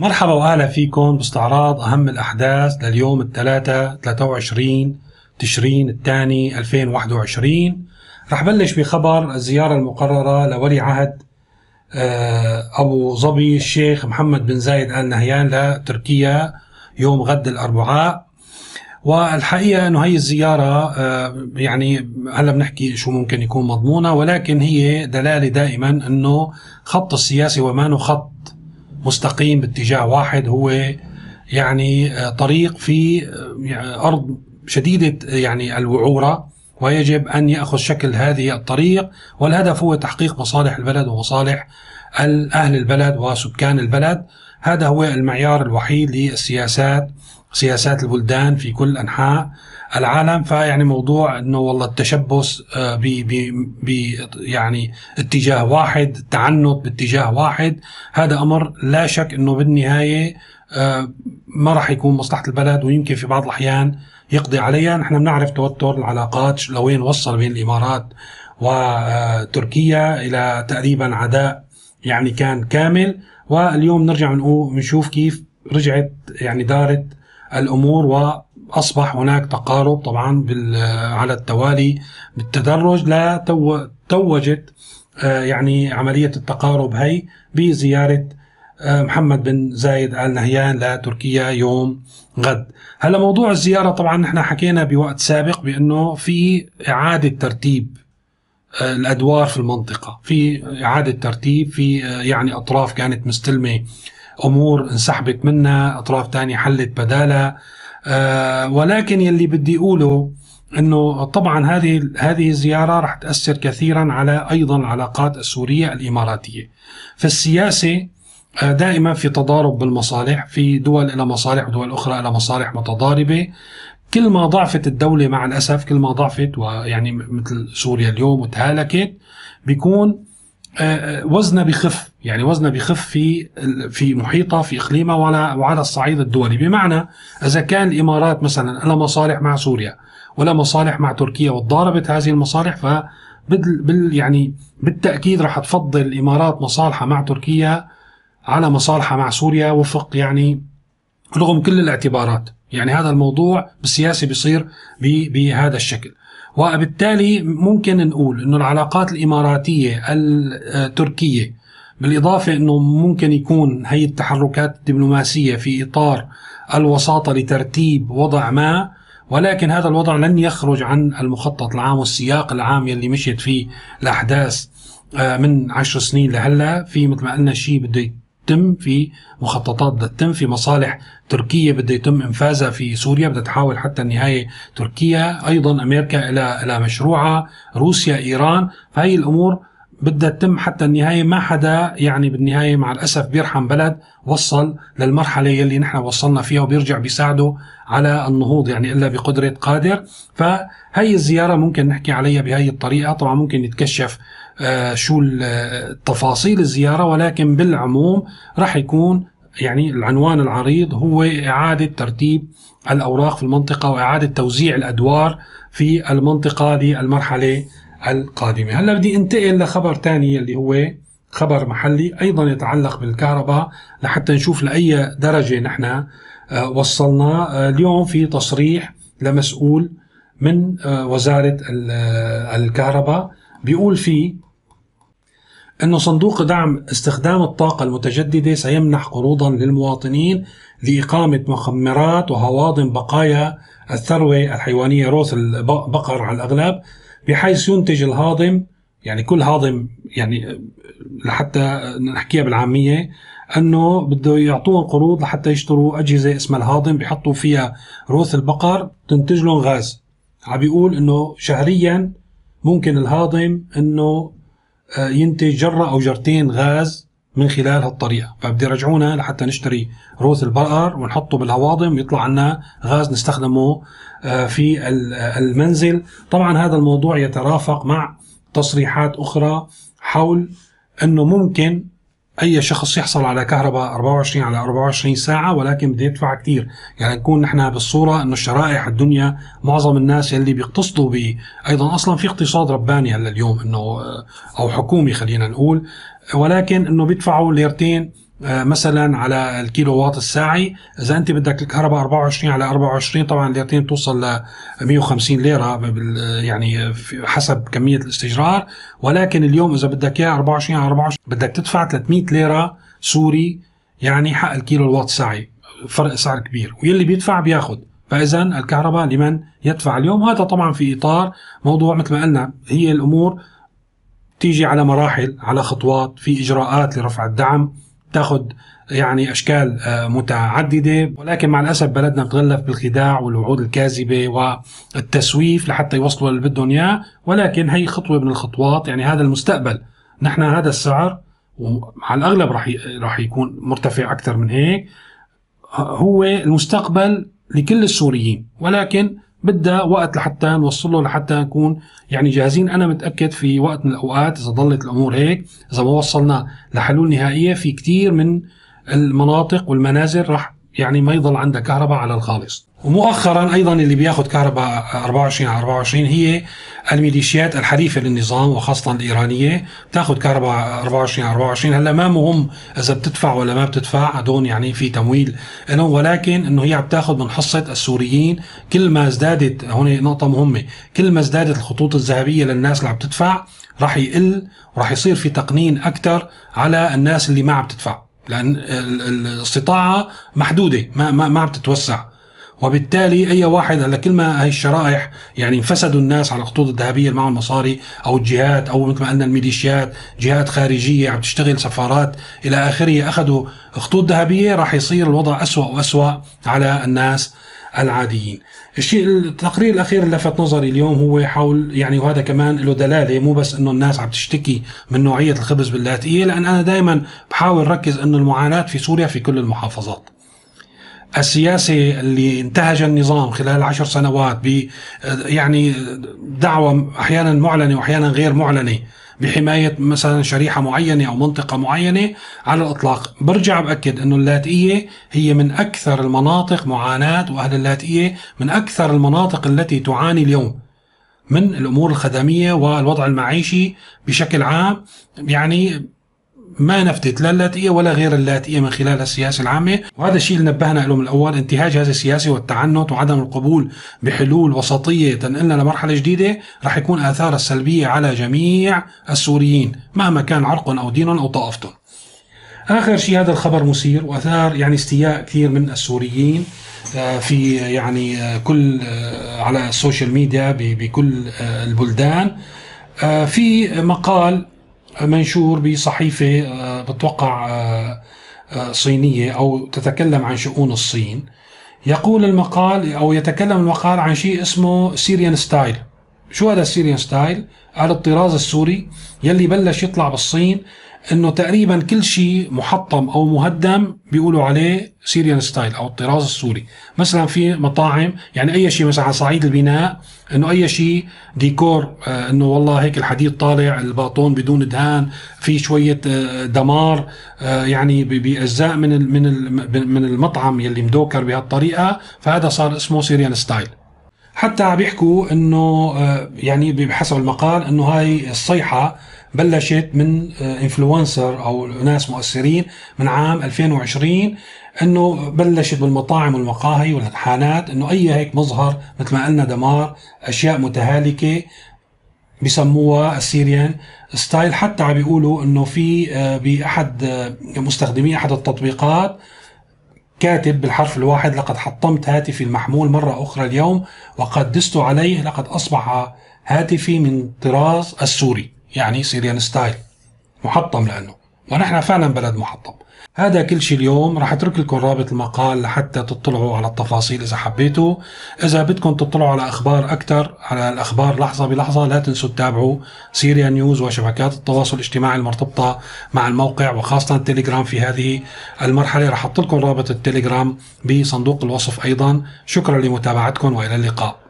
مرحبا وأهلا فيكم باستعراض أهم الأحداث لليوم الثلاثاء 23 تشرين الثاني 2021 رح بلش بخبر الزيارة المقررة لولي عهد آه، أبو ظبي الشيخ محمد بن زايد ال نهيان لتركيا يوم غد الأربعاء. والحقيقة إنه هي الزيارة آه، يعني هلا بنحكي شو ممكن يكون مضمونة ولكن هي دلالة دائما إنه خط السياسي وما خط مستقيم باتجاه واحد هو يعني آه، طريق في يعني أرض شديدة يعني الوعورة ويجب أن يأخذ شكل هذه الطريق والهدف هو تحقيق مصالح البلد ومصالح أهل البلد وسكان البلد. هذا هو المعيار الوحيد للسياسات سياسات البلدان في كل أنحاء. العالم فيعني موضوع إنه والله التشبث آه، ب يعني اتجاه واحد التعنت باتجاه واحد. هذا أمر لا شك إنه بالنهاية آه، ما راح يكون مصلحة البلد ويمكن في بعض الأحيان يقضي عليها. نحن بنعرف توتر العلاقات لوين وصل بين الإمارات وتركيا إلى تقريبا عداء يعني كان كامل. واليوم نرجع نشوف كيف رجعت يعني دارت الأمور واصبح هناك تقارب طبعا على التوالي بالتدرج. لا توجت آه، يعني عملية التقارب هي بزيارة آه، محمد بن زايد آل نهيان لتركيا يوم غد. هلا موضوع الزيارة طبعا نحن حكينا بوقت سابق بأنه في إعادة ترتيب آه، الأدوار في المنطقة. في إعادة ترتيب في يعني أطراف كانت مستلمة أمور انسحبت منها أطراف تانية حلت بدالها. آه ولكن يلي بدي أقوله إنه طبعا هذه هذه الزيارة رح تأثر كثيرا على أيضا العلاقات السورية الإماراتية. في السياسة آه، دائما في تضارب بالمصالح، في دول لها مصالح ودول أخرى لها مصالح متضاربة. كل ما ضعفت الدولة مع الأسف كل ما ضعفت ويعني مثل سوريا اليوم وتهالكت بيكون آه، وزنها بخف. يعني وزنها بخف في في محيطها في اقليمها وعلى وعلى الصعيد الدولي. بمعنى إذا كان الإمارات مثلا لها مصالح مع سوريا ولا مصالح مع تركيا وتضاربت هذه المصالح ف بال يعني بالتأكيد راح تفضل الإمارات مصالحها مع تركيا على مصالحها مع سوريا وفق يعني رغم كل الاعتبارات. يعني هذا الموضوع بالسياسة بيصير بهذا الشكل. وبالتالي ممكن نقول إنه العلاقات الإماراتية التركية بالإضافة إنه ممكن يكون هي التحركات الدبلوماسية في إطار الوساطة لترتيب وضع ما ولكن هذا الوضع لن يخرج عن المخطط العام والسياق العام يلي مشيت فيه الأحداث آه، من عشر سنين لهلأ في مثل ما قلنا شيء بده يتم في مخططات بدها تتم في مصالح تركيا بده يتم إنفاذها في سوريا بدها تحاول حتى النهايه تركيا. أيضا أمريكا إلى إلى مشروعها روسيا إيران. فهي الأمور بدها تتم حتى النهاية. ما حدا يعني بالنهاية مع الأسف بيرحم بلد وصل للمرحلة يلي نحن وصلنا فيها وبيرجع بيساعده على النهوض يعني إلا بقدرة قادر. فهي الزيارة ممكن نحكي عليها بهي الطريقة. طبعا ممكن يتكشف شو تفاصيل الزيارة ولكن بالعموم راح يكون يعني العنوان العريض هو إعادة ترتيب الأوراق في المنطقة وإعادة توزيع الأدوار في المنطقة للمرحلة القادمة. هلا بدي انتقل لخبر ثاني اللي هو خبر محلي أيضا يتعلق بالكهرباء لحتى نشوف لأي درجة نحن آه، وصلنا. آه، اليوم في تصريح لمسؤول من وزارة الكهرباء بيقول فيه أن صندوق دعم استخدام الطاقة المتجددة سيمنح قروضا للمواطنين لإقامة مخمرات وهواضم بقايا الثروة الحيوانية روث البقر على الأغلب بحيث ينتج الهاضم يعني كل هاضم يعني لحتى نحكيها بالعامية أنه بده يعطوهم قروض لحتى يشتروا أجهزة اسمها الهاضم بيحطوا فيها روث البقر تنتج لهم غاز. عم بيقول إنه شهريا ممكن الهاضم آه، ينتج جرة أو جرتين غاز من خلال هالطريقة. فبدي يرجعونا لحتى نشتري روث البقر ونحطه بالهواضم ويطلع عنا غاز نستخدمه آه، في المنزل. طبعا هذا الموضوع يترافق مع تصريحات أخرى حول أنه ممكن أي شخص يحصل على كهرباء 24 على 24 ساعة ولكن بده يدفع كثير يعني نكون نحن بالصورة إنه الشرائح الدنيا معظم الناس اللي بيقتصدوا ب أيضا أصلا في اقتصاد رباني هلأ اليوم إنه أو حكومي خلينا نقول ولكن إنه بيدفعوا ليرتين آه، مثلا على الكيلو واط الساعي. إذا أنت بدك الكهرباء 24 على 24 طبعا الليرتين توصل ل 150 ليرة يعني حسب كمية الاستجرار. ولكن اليوم إذا بدك اياه 24 على 24 بدك تدفع 300 ليرة سوري يعني حق الكيلو الواط الساعي. فرق سعر كبير. واللي بيدفع بياخذ فاذا الكهرباء لمن يدفع اليوم؟ هذا طبعا في إطار موضوع مثل ما قلنا. هي الأمور تيجي على مراحل على خطوات في إجراءات لرفع الدعم. تاخذ يعني أشكال آه، متعددة. ولكن مع الأسف بلدنا بتغلف بالخداع والوعود الكاذبة والتسويف لحتى يوصلوا اللي بدهم إياه. ولكن هي خطوة من الخطوات. يعني هذا المستقبل. نحن هذا السعر وعلى الأغلب راح راح يكون مرتفع أكثر من هيك هو المستقبل لكل السوريين. ولكن بدها وقت لحتى نوصله لحتى نكون يعني جاهزين. أنا متأكد في وقت من الأوقات إذا ظلت الأمور هيك إذا ما وصلنا لحلول نهائية في كثير من المناطق والمنازل راح يعني ما يضل عندها كهرباء على الخالص. ومؤخرا أيضا اللي بياخذ كهرباء 24 على 24 هي الميليشيات الحليفه للنظام وخاصة الإيرانية. بتاخذ كهرباء 24 على 24 هلا ما مهم إذا بتدفع ولا ما بتدفع هدول يعني في تمويل لهم ولكن إنه هي عم تاخذ من حصة السوريين. كل ما ازدادت هون نقطة مهمة كل ما ازدادت الخطوط الذهبية للناس اللي عم تدفع راح يقل وراح يصير في تقنين أكثر على الناس اللي ما عم تدفع. لأن الاستطاعه محدودة ما ما, ما عم تتوسع. وبالتالي أي واحد هلا كل ما هي الشرائح يعني انفسدوا الناس على الخطوط الذهبية معهم مصاري أو الجهات أو مثل ما قلنا الميليشيات جهات خارجية عم تشتغل سفارات إلى آخره أخذوا خطوط ذهبية راح يصير الوضع أسوأ وأسوأ على الناس العاديين. الشيء التقرير الأخير اللي لفت نظري اليوم هو حول يعني وهذا كمان له دلالة مو بس إنه الناس عم تشتكي من نوعية الخبز باللاتئيه لأن أنا دائما بحاول ركز إنه المعاناة في سوريا في كل المحافظات. السياسي اللي انتهج النظام خلال عشر سنوات ب يعني دعوة أحيانا معلنة وأحيانا غير معلنة بحماية مثلا شريحة معينة أو منطقة معينة على الإطلاق. برجع بأكد أنه اللاتئية هي من أكثر المناطق معاناة وأهل اللاتئية من أكثر المناطق التي تعاني اليوم من الأمور الخدمية والوضع المعيشي بشكل عام. يعني ما نفتت لا اللاتئية ولا غير اللاتئية من خلال السياسة العامة. وهذا الشيء اللي نبهنا له من الأول انتهاج هذه السياسة والتعنت وعدم القبول بحلول وسطية تنقلنا لمرحلة جديدة رح يكون آثارها السلبية على جميع السوريين مهما كان عرقهم أو دينهم أو طائفتهم آخر شيء هذا الخبر مثير وأثار يعني استياء كثير من السوريين آه، في يعني آه، كل آه، على ال social media بكل البلدان. في مقال منشور بصحيفة آه، بتوقع آه، آه، صينية أو تتكلم عن شؤون الصين يقول المقال أو يتكلم المقال عن شيء اسمه Syrian style شو هذا ال Syrian style؟ على الطراز السوري يلي بلش يطلع بالصين إنه تقريبا كل شيء محطم أو مهدم بيقولوا عليه Syrian style أو الطراز السوري. مثلا في مطاعم يعني أي شيء مثلا على صعيد البناء إنه أي شيء ديكور آه إنه والله هيك الحديد طالع الباطون بدون دهان في شوية آه دمار آه يعني باجزاء من من من المطعم يلي مدوكر بهالطريقة فهذا صار اسمه Syrian style حتى عم بيحكوا إنه يعني بحسب المقال إنه هاي الصيحة بلشت من influencer أو ناس مؤثرين من عام 2020 إنه بلشت بالمطاعم والمقاهي والحانات إنه أي هيك مظهر مثل ما قلنا دمار أشياء متهالكة بسموها ال Syrian style. حتى عم بيقولوا إنه في آه، بأحد آه، مستخدمي أحد التطبيقات كاتب بالحرف الواحد لقد حطمت هاتفي المحمول مرة أخرى اليوم وقد دست عليه لقد أصبح هاتفي من طراز السوري. يعني Syrian style محطم لأنه. ونحن فعلا بلد محطم. هذا كل شيء اليوم راح أترك لكم رابط المقال لحتى تطلعوا على التفاصيل إذا حبيتوا. إذا بدكم تطلعوا على أخبار أكثر على الأخبار لحظة بلحظة لا تنسوا تتابعوا سيريا نيوز وشبكات التواصل الاجتماعي المرتبطة مع الموقع وخاصة التليجرام في هذه المرحلة. راح أحط لكم رابط التليجرام بصندوق الوصف أيضا. شكرا لمتابعتكم وإلى اللقاء.